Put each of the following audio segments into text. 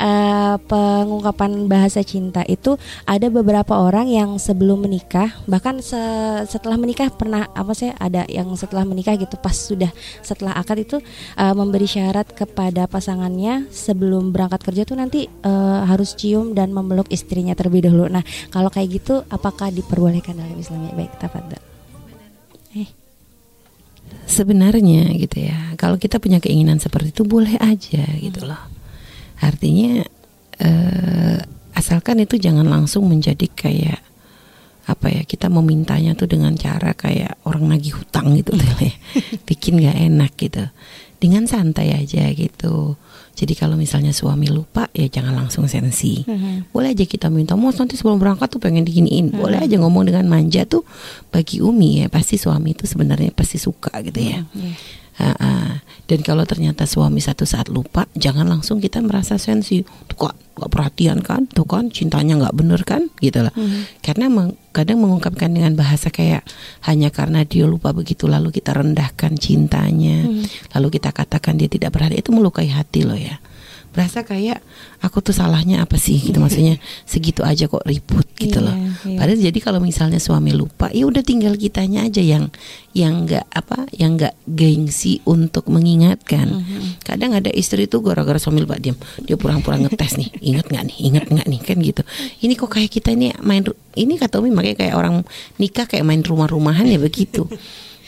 uh, pengungkapan bahasa cinta itu ada beberapa orang yang sebelum menikah bahkan se setelah menikah pernah apa sih ada yang setelah menikah gitu pas sudah setelah akad itu uh, memberi syarat kepada pasangannya sebelum berangkat kerja tuh nanti uh, harus cium dan memeluk istrinya terlebih dahulu. Nah, kalau kayak gitu apakah diperbolehkan dalam Islam? Ya, baik, tafadhol. Eh sebenarnya gitu ya kalau kita punya keinginan seperti itu boleh aja gitu loh artinya uh, asalkan itu jangan langsung menjadi kayak apa ya kita memintanya tuh dengan cara kayak orang nagih hutang gitu ya bikin nggak enak gitu dengan santai aja gitu jadi kalau misalnya suami lupa ya jangan langsung sensi. Mm-hmm. Boleh aja kita minta, mau nanti sebelum berangkat tuh pengen diginiin. Mm-hmm. Boleh aja ngomong dengan manja tuh bagi Umi ya pasti suami itu sebenarnya pasti suka gitu ya. Mm-hmm. Uh, uh. Dan kalau ternyata suami satu saat lupa, jangan langsung kita merasa sensi. Tuh kok gak perhatian kan? Tuh kan cintanya nggak bener kan? Gitu lah. Hmm. Karena meng kadang mengungkapkan dengan bahasa kayak hanya karena dia lupa begitu lalu kita rendahkan cintanya, hmm. lalu kita katakan dia tidak berhati itu melukai hati loh ya berasa kayak aku tuh salahnya apa sih gitu maksudnya segitu aja kok ribut gitu loh. Iya. Padahal jadi kalau misalnya suami lupa, ya udah tinggal kitanya aja yang yang nggak apa, yang nggak gengsi untuk mengingatkan. Mm-hmm. Kadang ada istri tuh gara-gara suami lupa diam, dia pura-pura ngetes nih, ingat nggak nih, ingat nggak nih kan gitu. Ini kok kayak kita ini main ini kata Umi makanya kayak orang nikah kayak main rumah-rumahan ya begitu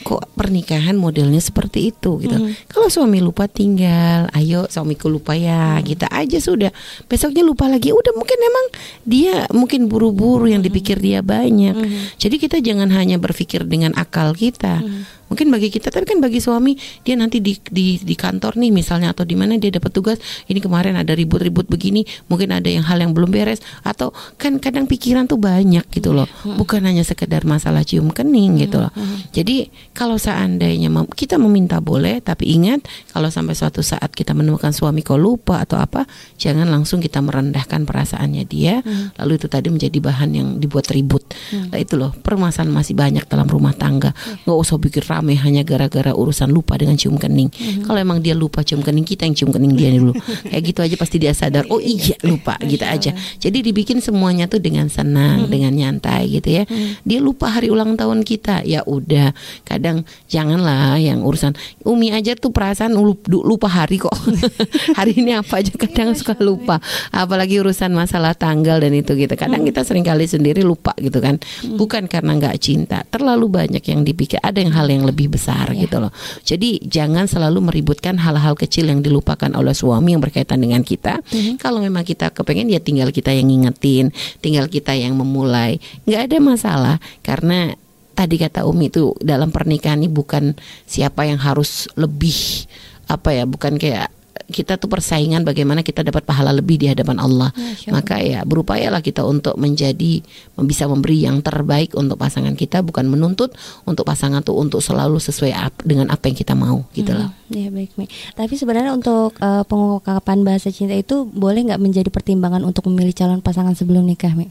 kok pernikahan modelnya seperti itu gitu. Mm. Kalau suami lupa tinggal, ayo suamiku lupa ya, mm. kita aja sudah. Besoknya lupa lagi, udah mungkin emang dia mungkin buru-buru yang dipikir dia banyak. Mm. Jadi kita jangan hanya berpikir dengan akal kita. Mm mungkin bagi kita tapi kan bagi suami dia nanti di di, di kantor nih misalnya atau di mana dia dapat tugas ini kemarin ada ribut-ribut begini mungkin ada yang hal yang belum beres atau kan kadang pikiran tuh banyak gitu loh hmm. bukan hanya sekedar masalah cium kening gitu loh hmm. jadi kalau seandainya kita meminta boleh tapi ingat kalau sampai suatu saat kita menemukan suami kok lupa atau apa jangan langsung kita merendahkan perasaannya dia hmm. lalu itu tadi menjadi bahan yang dibuat ribut nah itu loh permasalahan masih banyak dalam rumah tangga nggak usah pikir ramai rame hanya gara-gara urusan lupa dengan cium kening. Mm-hmm. Kalau emang dia lupa cium kening, kita yang cium kening dia dulu. Kayak gitu aja pasti dia sadar. Oh iya lupa gitu aja. Jadi dibikin semuanya tuh dengan senang, mm-hmm. dengan nyantai gitu ya. Mm-hmm. Dia lupa hari ulang tahun kita, ya udah. Kadang janganlah yang urusan Umi aja tuh perasaan lupa hari kok. hari ini apa aja kadang suka lupa. Apalagi urusan masalah tanggal dan itu gitu. Kadang kita sering kali sendiri lupa gitu kan. Bukan karena nggak cinta, terlalu banyak yang dipikir. Ada yang hal yang lebih lebih besar yeah. gitu loh. Jadi jangan selalu meributkan hal-hal kecil yang dilupakan oleh suami yang berkaitan dengan kita. Mm-hmm. Kalau memang kita kepengen ya tinggal kita yang ngingetin, tinggal kita yang memulai. Nggak ada masalah karena tadi kata Umi itu dalam pernikahan ini bukan siapa yang harus lebih apa ya, bukan kayak kita tuh persaingan bagaimana kita dapat pahala lebih di hadapan Allah. Maka ya berupayalah kita untuk menjadi bisa memberi yang terbaik untuk pasangan kita bukan menuntut untuk pasangan tuh untuk selalu sesuai ap, dengan apa yang kita mau gitu hmm, loh. Ya baik, baik. Tapi sebenarnya untuk uh, pengungkapan bahasa cinta itu boleh nggak menjadi pertimbangan untuk memilih calon pasangan sebelum nikah, Mi?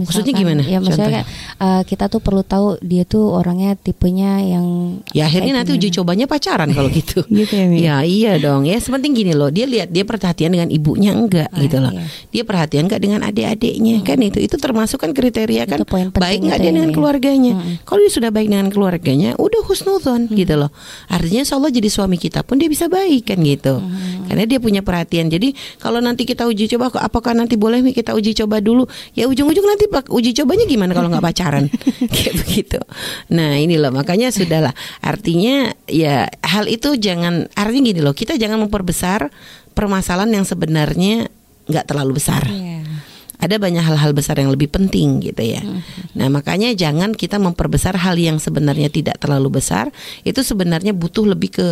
Misalkan, maksudnya gimana? Ya maksudnya uh, kita tuh perlu tahu dia tuh orangnya tipenya yang Ya akhirnya nanti uji cobanya pacaran kalau gitu. gitu ya, ya iya dong. Ya sepenting gini loh, dia lihat dia perhatian dengan ibunya enggak ah, gitu loh. Iya. Dia perhatian enggak dengan adik-adiknya hmm. kan itu. Itu termasuk kan kriteria kan baik enggak dia dengan keluarganya. Hmm. Kalau dia sudah baik dengan keluarganya, udah husnuzon hmm. gitu loh. Artinya insya Allah jadi suami kita pun dia bisa baik kan gitu. Hmm. Karena dia punya perhatian. Jadi kalau nanti kita uji coba apakah nanti boleh kita uji coba dulu? Ya ujung-ujung nanti uji cobanya gimana kalau nggak pacaran kayak begitu nah ini loh makanya sudahlah artinya ya hal itu jangan artinya gini loh kita jangan memperbesar permasalahan yang sebenarnya nggak terlalu besar yeah ada banyak hal-hal besar yang lebih penting gitu ya. Hmm. Nah, makanya jangan kita memperbesar hal yang sebenarnya tidak terlalu besar. Itu sebenarnya butuh lebih ke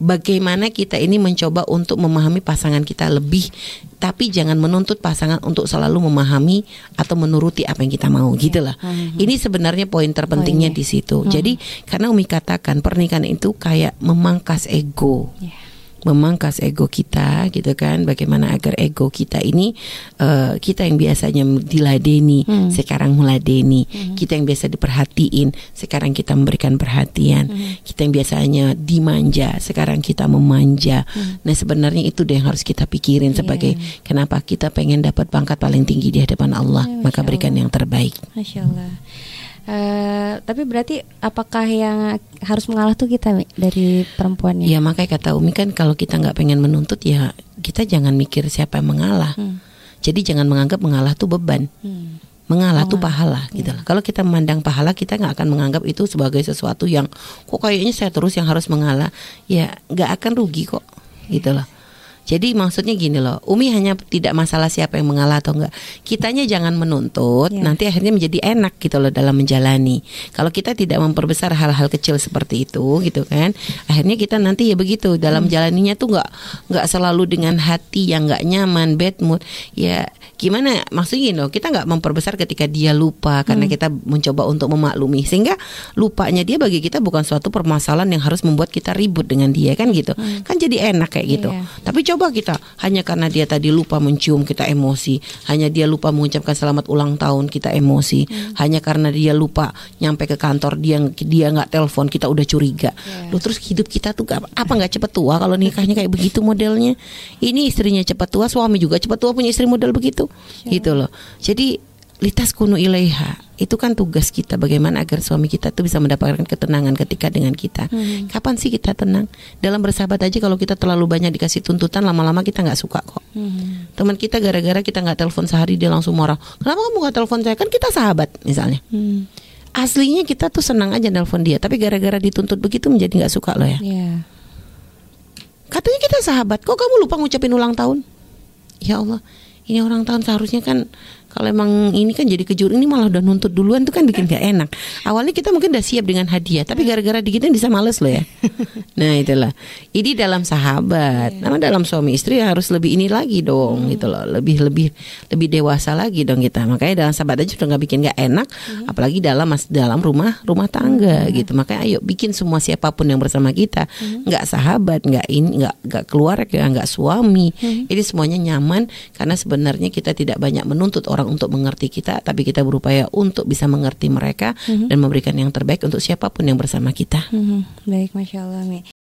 bagaimana kita ini mencoba untuk memahami pasangan kita lebih tapi jangan menuntut pasangan untuk selalu memahami atau menuruti apa yang kita mau yeah. gitu lah. Mm-hmm. Ini sebenarnya poin terpentingnya oh, di situ. Mm-hmm. Jadi karena Umi katakan pernikahan itu kayak memangkas ego. Yeah memangkas ego kita gitu kan bagaimana agar ego kita ini uh, kita yang biasanya diladeni hmm. sekarang meladeni hmm. kita yang biasa diperhatiin sekarang kita memberikan perhatian hmm. kita yang biasanya dimanja sekarang kita memanja hmm. nah sebenarnya itu deh yang harus kita pikirin sebagai yeah. kenapa kita pengen dapat pangkat paling tinggi di hadapan Allah yeah, maka berikan yang terbaik Masya Allah Uh, tapi berarti apakah yang harus mengalah tuh kita dari perempuannya? Ya makanya kata Umi kan kalau kita nggak pengen menuntut ya kita jangan mikir siapa yang mengalah. Hmm. Jadi jangan menganggap mengalah tuh beban. Hmm. Mengalah oh, tuh pahala ya. gitu lah. Kalau kita memandang pahala kita nggak akan menganggap itu sebagai sesuatu yang kok kayaknya saya terus yang harus mengalah. Ya nggak akan rugi kok gitu loh. Jadi maksudnya gini loh, Umi hanya tidak masalah siapa yang mengalah atau enggak. Kitanya jangan menuntut, yeah. nanti akhirnya menjadi enak gitu loh dalam menjalani. Kalau kita tidak memperbesar hal-hal kecil seperti itu gitu kan, akhirnya kita nanti ya begitu dalam hmm. jalaninya tuh nggak nggak selalu dengan hati yang nggak nyaman, bad mood. Ya gimana maksudnya loh, kita nggak memperbesar ketika dia lupa karena hmm. kita mencoba untuk memaklumi sehingga lupanya dia bagi kita bukan suatu permasalahan yang harus membuat kita ribut dengan dia kan gitu. Hmm. Kan jadi enak kayak gitu. Yeah. Tapi coba coba kita hanya karena dia tadi lupa mencium kita emosi, hanya dia lupa mengucapkan selamat ulang tahun kita emosi, hmm. hanya karena dia lupa nyampe ke kantor dia dia nggak telepon kita udah curiga. Yeah. Loh terus hidup kita tuh gak, apa nggak cepet tua kalau nikahnya kayak begitu modelnya? Ini istrinya cepet tua, suami juga cepet tua punya istri model begitu, yeah. gitu loh. Jadi litas kuno ilaiha itu kan tugas kita bagaimana agar suami kita tuh bisa mendapatkan ketenangan ketika dengan kita. Hmm. Kapan sih kita tenang? Dalam bersahabat aja kalau kita terlalu banyak dikasih tuntutan lama-lama kita nggak suka kok. Hmm. Teman kita gara-gara kita nggak telepon sehari dia langsung marah. Kenapa kamu nggak telepon saya? Kan kita sahabat misalnya. Hmm. Aslinya kita tuh senang aja telepon dia, tapi gara-gara dituntut begitu menjadi nggak suka loh ya. Yeah. Katanya kita sahabat, kok kamu lupa ngucapin ulang tahun? Ya Allah, ini orang tahun seharusnya kan kalau emang ini kan jadi kejur ini malah udah nuntut duluan tuh kan bikin gak enak. Awalnya kita mungkin udah siap dengan hadiah, tapi gara-gara dikitin bisa males loh ya. Nah itulah. Ini dalam sahabat, yeah. nah dalam suami istri harus lebih ini lagi dong, hmm. gitu loh. Lebih lebih lebih dewasa lagi dong kita. Makanya dalam sahabat aja sudah nggak bikin gak enak, hmm. apalagi dalam mas dalam rumah rumah tangga hmm. gitu. Makanya ayo bikin semua siapa pun yang bersama kita, nggak hmm. sahabat, nggak ini, nggak nggak keluarga, nggak suami. Hmm. Ini semuanya nyaman karena sebenarnya kita tidak banyak menuntut orang orang untuk mengerti kita, tapi kita berupaya untuk bisa mengerti mereka mm-hmm. dan memberikan yang terbaik untuk siapa pun yang bersama kita. Mm-hmm. Baik, masya Allah, Mi.